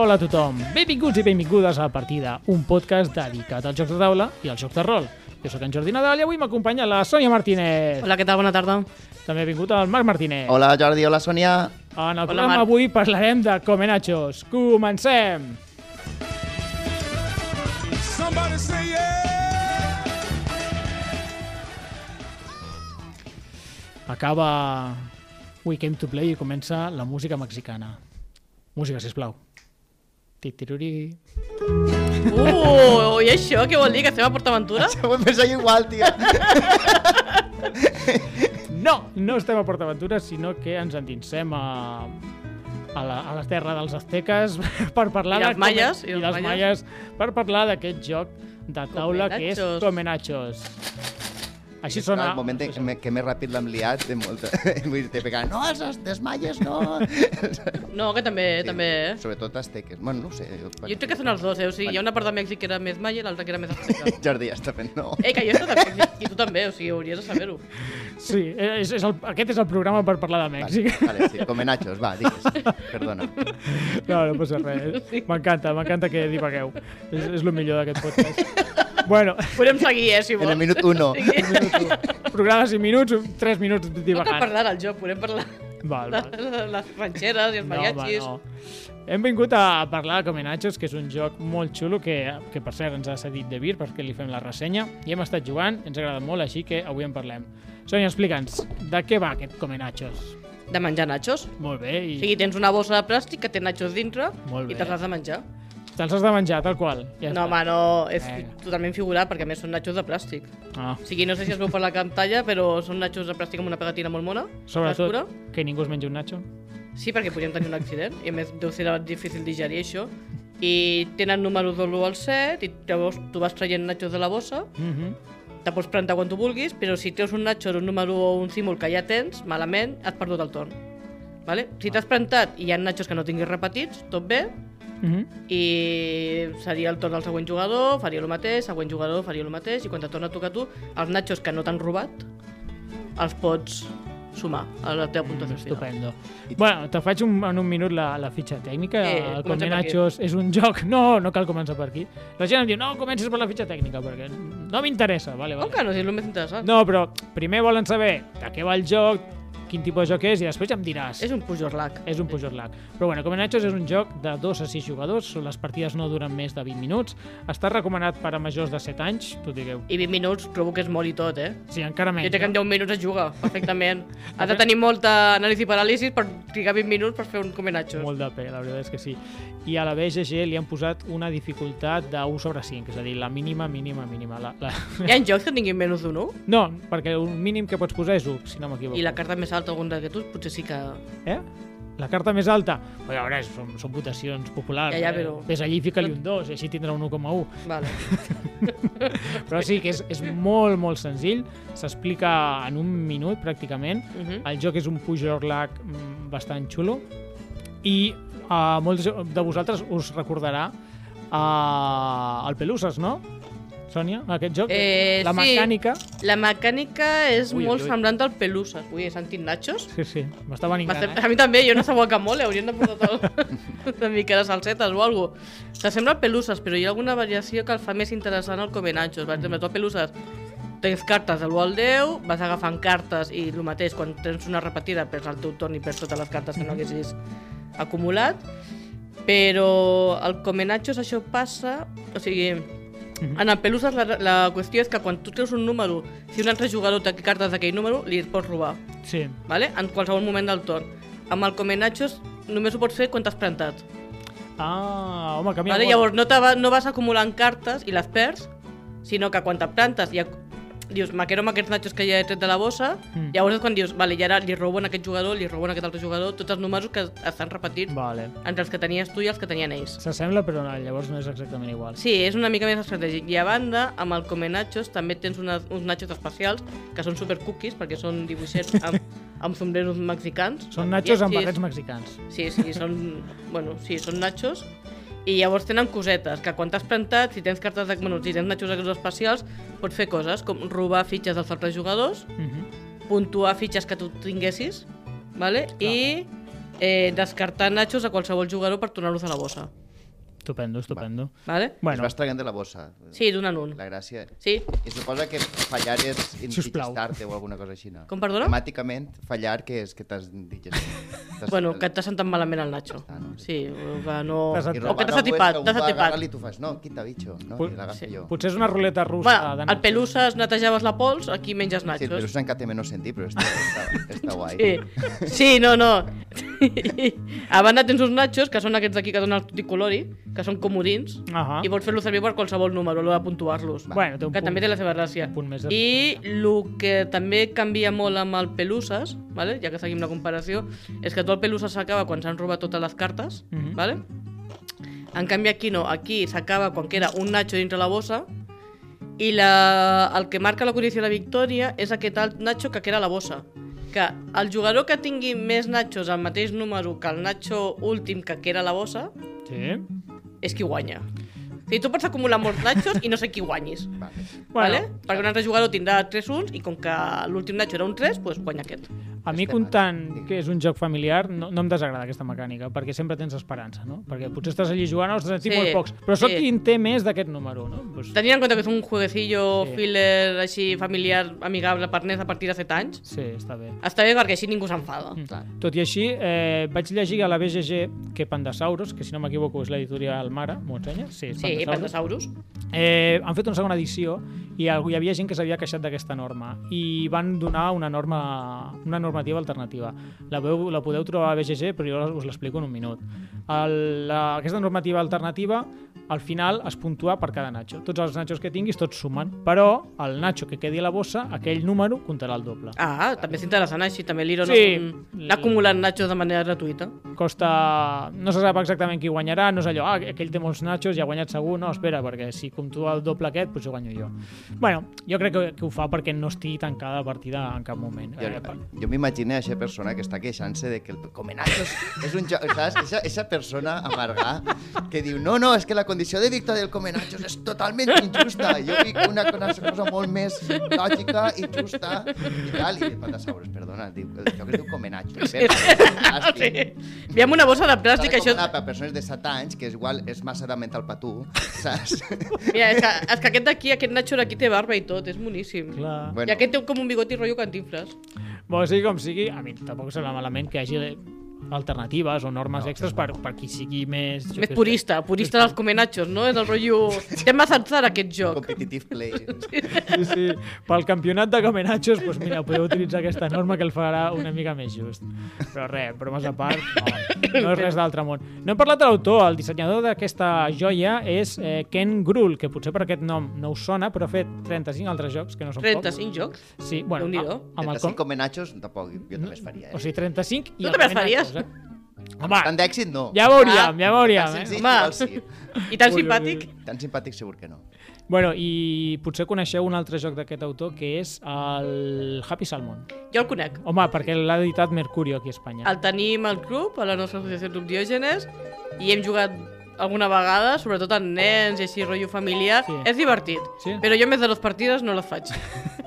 hola a tothom. Benvinguts i benvingudes a Partida, un podcast dedicat als jocs de taula i als jocs de rol. Jo sóc en Jordi Nadal i avui m'acompanya la Sònia Martínez. Hola, què tal? Bona tarda. També ha vingut el Marc Martínez. Hola Jordi, hola Sònia. En el Hola, programa Marc. avui parlarem de Comenachos. Comencem! Somebody say yeah. Acaba We Came to Play i comença la música mexicana. Música, sisplau. Titiruri. Uh, i això què vol dir? Que estem a PortAventura? Ho he pensat igual, tio. No, no estem a PortAventura, sinó que ens endinsem a, a, la, a la terra dels azteques per parlar I de... dels maies, i, i dels dels maies, per parlar d'aquest joc de taula que és Comenachos. Així sona... El moment en me- que més ràpid l'hem liat, de molta... Vull dir, te pegant, no, els desmaies, no. No, que també, també, eh? Sobretot azteques. Bueno, no ho sé. Jo, Jo crec que són els dos, eh? O sigui, hi ha una part de Mèxic que era més maia i l'altra que era més azteca. Jordi ja està fent, no. Eh, que jo he estat a Mèxic, i tu també, o sigui, hauries de saber-ho. Sí, és, és el, aquest és el programa per parlar de Mèxic. Vale, vale, sí, comenachos, va, digues. Perdona. No, no passa res. M'encanta, m'encanta que divagueu. És, és el millor d'aquest podcast. Bueno, Podem seguir, eh, si En vols. el minut uno. programa de 5 minuts, 3 minuts No cal divagant. parlar del joc, podem parlar Val, de val. les ranxeres i els mariachis. No. Hem vingut a parlar de Comenachos, que és un joc molt xulo que, que per cert ens ha cedit de Vir perquè li fem la ressenya i hem estat jugant, ens ha agradat molt, així que avui en parlem. Sònia, explica'ns, de què va aquest Comenachos? De menjar nachos. Molt bé, i O sigui, tens una bossa de plàstic que té nachos dintre Molt i bé. te'ls has de menjar. Te'ls has de menjar, tal qual. Ja No, està. home, no, és Vinga. totalment figurat perquè a més són nachos de plàstic. Ah. O sigui, no sé si es veu per la pantalla, però són nachos de plàstic amb una pegatina molt mona. Sobretot, que ningú es mengi un nacho. Sí, perquè podríem tenir un accident, i a més deu ser difícil digerir això. I tenen números de l'1 al 7, i llavors tu vas traient nachos de la bossa, Mm -hmm. te pots plantar quan tu vulguis, però si treus un nacho un número o un símbol que ja tens, malament, has perdut el torn. Vale? Si t'has plantat i hi ha nachos que no tinguis repetits, tot bé, Mm -hmm. i seria el torn del següent jugador, faria el mateix, següent jugador faria el mateix, i quan te torna a tocar tu, els nachos que no t'han robat, els pots sumar a la teva puntuació final. Estupendo. Bueno, te faig un, en un minut la, la fitxa tècnica. Eh, el comencem per Comenachos és un joc... No, no cal començar per aquí. La gent em diu, no, comencis per la fitxa tècnica, perquè no m'interessa. Vale, Com vale. que no? Si és el més interessant. No, però primer volen saber de què va el joc, quin tipus de joc és, i després ja em diràs. És un pujorlac. És un pujorlac. Però bueno, Comenachos és un joc de 2 a 6 jugadors, les partides no duren més de 20 minuts, està recomanat per a majors de 7 anys, tu digueu. I 20 minuts trobo que és molt i tot, eh? Sí, encara menys. Jo crec que en no? 10 minuts es juga, perfectament. Has de tenir molta anàlisi i paràlisis per trigar 20 minuts per fer un comenatxos. Molt de pe, la veritat és que sí. I a la BGG li han posat una dificultat de 1 sobre 5, és a dir, la mínima, mínima, mínima. La, la... Hi ha jocs que tinguin menys d'un 1? No, perquè el mínim que pots posar és 1, si no m'equivoco. I la carta més alta, algun d'aquests, potser sí que... Eh? La carta més alta? Però a veure, són, són votacions populars. Ja, ja, eh? però- Ves allí i fica-li un 2, i així tindrà un 1,1. Vale. Però sí que és, és molt, molt senzill. S'explica en un minut, pràcticament. Uh -huh. El joc és un pujorlac mm, bastant xulo i a molts de vosaltres us recordarà uh, el Peluses, no? Sònia, aquest joc? Eh, la sí. mecànica... La mecànica és Ui, molt ui, semblant al Peluses. Ui, he sentit nachos? Sí, sí, m'estava M'ha enganant. fet- A mi també, jo no sé guacamole, haurien de posar el... una mica de salsetes o alguna cosa. S'assembla al Peluses, però hi ha alguna variació que el fa més interessant al Comenachos. Per exemple, tu al Peluses tens cartes de l'1 al 10, vas agafant cartes i el mateix, quan tens una repetida perds el teu torn i perds totes les cartes que no haguessis acumulat. Però al Comenachos això passa... O sigui, en el Peluses la, la qüestió és que quan tu treus un número, si un altre jugador té cartes d'aquell número, li pots robar Sí, vale? en qualsevol moment del torn. Amb el Comenachos només ho pots fer quan t'has plantat. Ah, home, canvia Vale? molt. Llavors no, va, no vas acumulant cartes i les perds, sinó que quan te plantes i dius, me quedo amb aquests nachos que ja he tret de la bossa, Mm. llavors és quan dius, vale, i ara li robo a aquest jugador, li robo a aquest altre jugador, tots els números que estan repetits Vale. entre els que tenies tu i els que tenien ells. S'assembla, però no, llavors no és exactament igual. Sí, és una mica més estratègic. I a banda, amb el Comenachos també tens una, uns nachos especials que són super cookies perquè són dibuixets amb, amb sombreros mexicans. Són nachos amb barrets mexicans. Sí, sí, són, bueno, sí, són nachos. I llavors tenen cosetes, que quan t'has plantat, si tens cartes de, bueno, si tens nachos especials, pots fer coses com robar fitxes dels altres jugadors, Uh -huh. puntuar fitxes que tu tinguessis, vale? i eh, descartar nachos a qualsevol jugador per tornar-los a la bossa. Estupendo, estupendo. Vale? Es Bueno, vas traient de la bossa. Sí, d'un en un. La gràcia... Sí. I suposa que fallar és indigestar-te o alguna cosa així, no? Com, perdona? Temàticament, fallar, que és que t'has digestat. T'has- Bueno, que t'ha sentat malament el Nacho. Ah, no. Sí, o que no... T'has O que t'has no, atipat, t'has va atipat. i tu fas, no, quita bicho, no? L'agafo sí. jo. potser és una ruleta russa Bueno, de al nachos. Peluses netejaves la pols, aquí menges Sí, el nachos. Pelusa encara té menys sentit, però està, està, està guai. Sí. sí, no, no. a banda tens uns nachos, que són aquests d'aquí que donen el tuticolori, que són comodins, Ahà. i pots fer-los servir per qualsevol número, l'hora de puntuar-los. Bueno, que punt. també té la seva gràcia. més de- I el que també canvia molt amb el Peluses, vale? ja que seguim la comparació, és que tot el Peluses s'acaba quan s'han robat totes les cartes, Mhm. vale? en canvi aquí no, aquí s'acaba quan queda un Nacho dintre la bossa i la, el que marca la condició de la victòria és aquest alt Nacho que queda a la bossa. Que el jugador que tingui més Nachos al mateix número que el Nacho últim que queda a la bossa Sí. és qui guanya. O sigui, tu pots acumular molts Nachos i no sé qui guanyis. Vale. Bueno. Bueno. Vale? Perquè un altre jugador tindrà 3 uns i com que l'últim Nacho era un 3, doncs guanya aquest. A mi, comptant aquí. que és un joc familiar, no, no em desagrada aquesta mecànica, perquè sempre tens esperança, no? Perquè potser estàs allí jugant, ostres, en tinc Sí, molt pocs, però sóc sí. qui en té més d'aquest número, no? Pues, Tenint en compte que és un jueguecillo Sí. filler així familiar, amigable per nens a partir de 7 anys, sí, està bé. està bé perquè així ningú s'enfada. Mm. Clar. Tot i així, eh, vaig llegir a la BGG que Pandasaurus, que si no m'equivoco és l'editorial Mare, m'ho ensenyes? Sí, és Sí. Pandasaurus. Eh, han fet una segona edició i hi havia gent que s'havia queixat d'aquesta norma i van donar una norma una normativa alternativa. La, veu, la podeu trobar a BGG, però jo us l'explico en un minut. El, la, aquesta normativa alternativa al final es puntua per cada nacho. Tots els nachos que tinguis, tots sumen, però el nacho que quedi a la bossa, aquell número comptarà el doble. Ah, també és interessant així, també l'Iro Sí. no, acumulant nachos de manera gratuïta. Costa... No se sap exactament qui guanyarà, no és allò, ah, aquell té molts nachos i ha guanyat segur, no, espera, perquè si comptua el doble aquest, potser guanyo jo. Bueno, jo crec que, que ho fa perquè no estigui tancada la partida en cap moment. Jo, Eh, pa- jo m'imagino aquesta persona que està queixant-se de que el Comenachos és un joc, saps? Esa, esa persona amarga que diu no, no, és que la condició de victòria del Comenachos és totalment injusta. Jo dic una, una cosa molt més lògica i justa i tal. I Pandasaurus, perdona, diu, el joc es diu Comenachos. Sí. Sí. Veiem una bossa de plàstic, això... Per persones de 7 anys, que és igual és massa de mental per tu, saps? Mira, és que, és que aquest d'aquí, aquest Nacho d'aquí té barba i tot, és boníssim. Clar. I aquest té com un bigoti rotllo cantinfles. Bueno, sigui com sigui, a mi tampoc sembla malament que hagi alternatives o normes no, extras per, per qui sigui més... jo Més què sé. purista, purista dels comenachos, no? És el rotllo... Té massa atzar aquest joc. Competitive play. Sí, sí. Pel campionat de Gamenachos, doncs mira, podeu utilitzar aquesta norma que el farà una mica més just. Però res, bromes a part, no, no és res d'altre món. No hem parlat de l'autor, el dissenyador d'aquesta joia és eh, Ken Gruhl, que potser per aquest nom no us sona, però ha fet 35 altres jocs, que no són 35 jocs? Sí, bueno, amb el 35 Comenachos, tampoc, jo també es faria. O Eh? sigui, 35 i Tu també els Gamenachos, Eh? Home, Tant d'èxit, no. ja veuríem, ja Tan veuríem. Eh? Home. sí. I tan Ui, ui, simpàtic? Tan simpàtic segur que no. Bueno, i potser coneixeu un altre joc d'aquest autor, que és el Happy Salmon. Jo el conec. Home, perquè l'ha editat Mercurio aquí a Espanya. El tenim al club, a la nostra associació Club Diògenes, i hem jugat alguna vegada, sobretot amb nens i així, rotllo familiar. Sí. És divertit, Sí? però jo més de dues partides no les faig.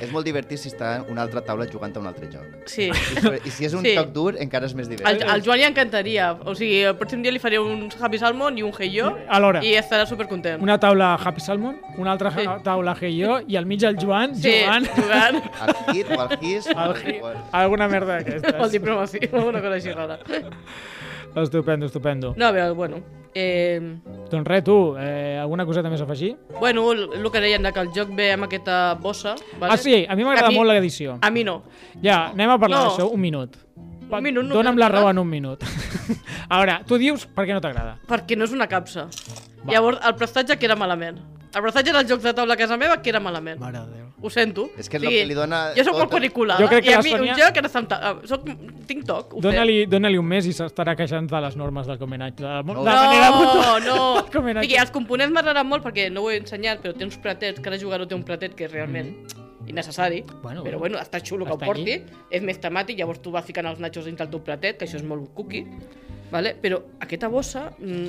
És molt divertit si està en una altra taula jugant a un altre joc. Sí. I, sobre- i si és un Sí. joc dur, encara és més divertit. al Joan li encantaria. O sigui, el pròxim dia li faré un Happy Salmon i un Hey Yo Alhora. i estarà supercontent. Una taula Happy Salmon, una altra Sí. taula Hey Jo i al mig el Joan Sí, jugant jugant Al hit o al his... al o- hi- o- alguna merda amb el d'aquestes. diplomací, alguna cosa així rara. Estupendo, estupendo. No, a veure, bueno... Eh, Doncs res, tu, eh, alguna coseta més a afegir? bueno, el, que deien de que el joc ve amb aquesta bossa... Vale? Ah, sí, a mi m'agrada molt l'edició. A mi no. Ja, anem a parlar No. d'això un minut. Un minut no Dóna'm la raó en un minut. a veure, tu dius per què no t'agrada. Perquè no és una capsa. Va. Llavors, el prestatge queda malament. El prestatge dels jocs de taula a casa meva queda malament. Mare de Déu. Ho sento. És que és el que li dona Jo sóc molt el- quadriculada. Jo crec que I a la mi Sònia- un joc ara està... ah, Soc... Tinc toc. Dóna-li dóna un mes i s'estarà queixant de les normes del comenatge. De la, No. de la manera No, no. comenatge. Digui, els components m'agraden molt perquè no ho he ensenyat, però té uns pretets, cada jugador té un pretet que és realment innecessari. Mm-hmm. Bueno, però bueno. bueno, està xulo que ho porti. allí. És més temàtic, llavors tu vas ficant els nachos dins del teu pretet, que això és molt cookie. Vale? Però aquesta bossa, mm,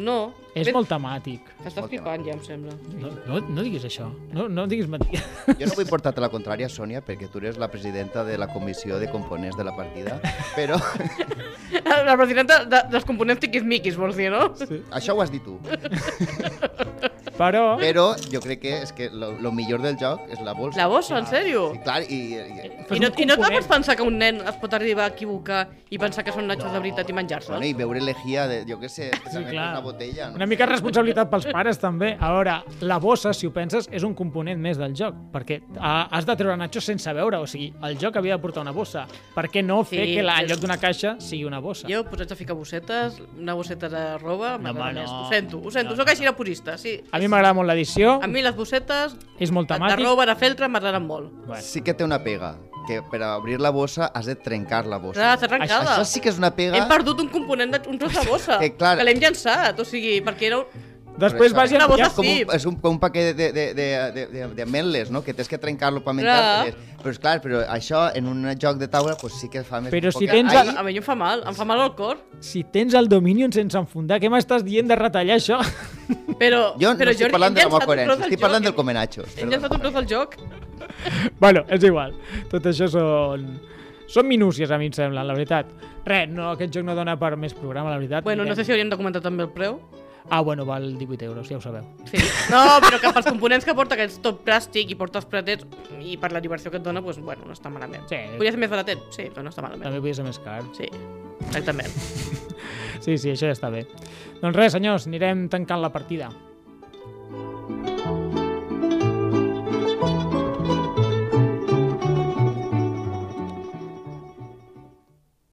no. És Ben- molt temàtic. T'estàs Molt flipant ja, em sembla. No, no, no diguis això. No, no diguis mentida. Jo no vull portar-te la contrària, Sònia, perquè tu eres la presidenta de la comissió de components de la partida, però La presidenta de, dels components tiquismiquis, vols dir, no? Sí. això ho has dit tu. Però... Però jo crec que és que lo, lo millor del joc és la bolsa. La bossa, en sèrio? I clar, i, i, I no, I no te pots pensar que un nen es pot arribar a equivocar i pensar que són nachos de veritat i menjar-se'ls? bueno, i veure l'egia de, jo què sé, Sí, sí, clar. una botella. No? Una mica de responsabilitat pels pares, també. A veure, la bossa, si ho penses, és un component més del joc, perquè has de treure nachos sense veure, o sigui, el joc havia de portar una bossa. Per què no fer Sí, que la, en lloc d'una caixa sigui una bossa? Jo, posats a ficar bossetes, una bosseta de roba, No, no. Ho sento, ho sento, No, sóc no. així de purista, sí. A mi m'agrada molt l'edició, A mi les bossetes és molt de, de temàtic. roba, de feltre, m'agraden molt. Bueno, Sí que té una pega, que per obrir la bossa has de trencar la bossa. Clar, està trencada. Això sí que és una pega... Hem perdut un component, de, un tros de bossa, Que, clar- que l'hem llançat, o sigui, perquè era... un- Després vas i ja, és com, un, és un, com un paquet de, de, de, de, de, de ametles, no? Que tens que trencar-lo per menjar. Clar. Però és clar, però això en un joc de taula pues, sí que fa més... Però si tens ahí- A mi em fa mal, em fa mal al cor. si tens el Dominion sense enfundar, què m'estàs dient de retallar això? Però, Jo no però estic Jordi, parlant de la coherència, estic joc, parlant del comenachos. Hem llançat un tros del joc. bueno, és igual. Tot això són... Són minúcies, a mi em sembla, la veritat. Res, no, aquest joc no dona per més programa, la veritat. Bueno, no sé si hauríem de comentar també el preu. Ah, bueno, val 18 euros, ja ho sabeu. Sí. No, però que pels components que porta, que és tot plàstic i porta els pretets, i per la diversió que et dona, doncs, bueno, no està malament. Sí. Podria ser més baratet? Sí, però no està malament. També podria ser més car. Sí, exactament. Sí, sí, això ja està bé. Doncs res, senyors, anirem tancant la partida.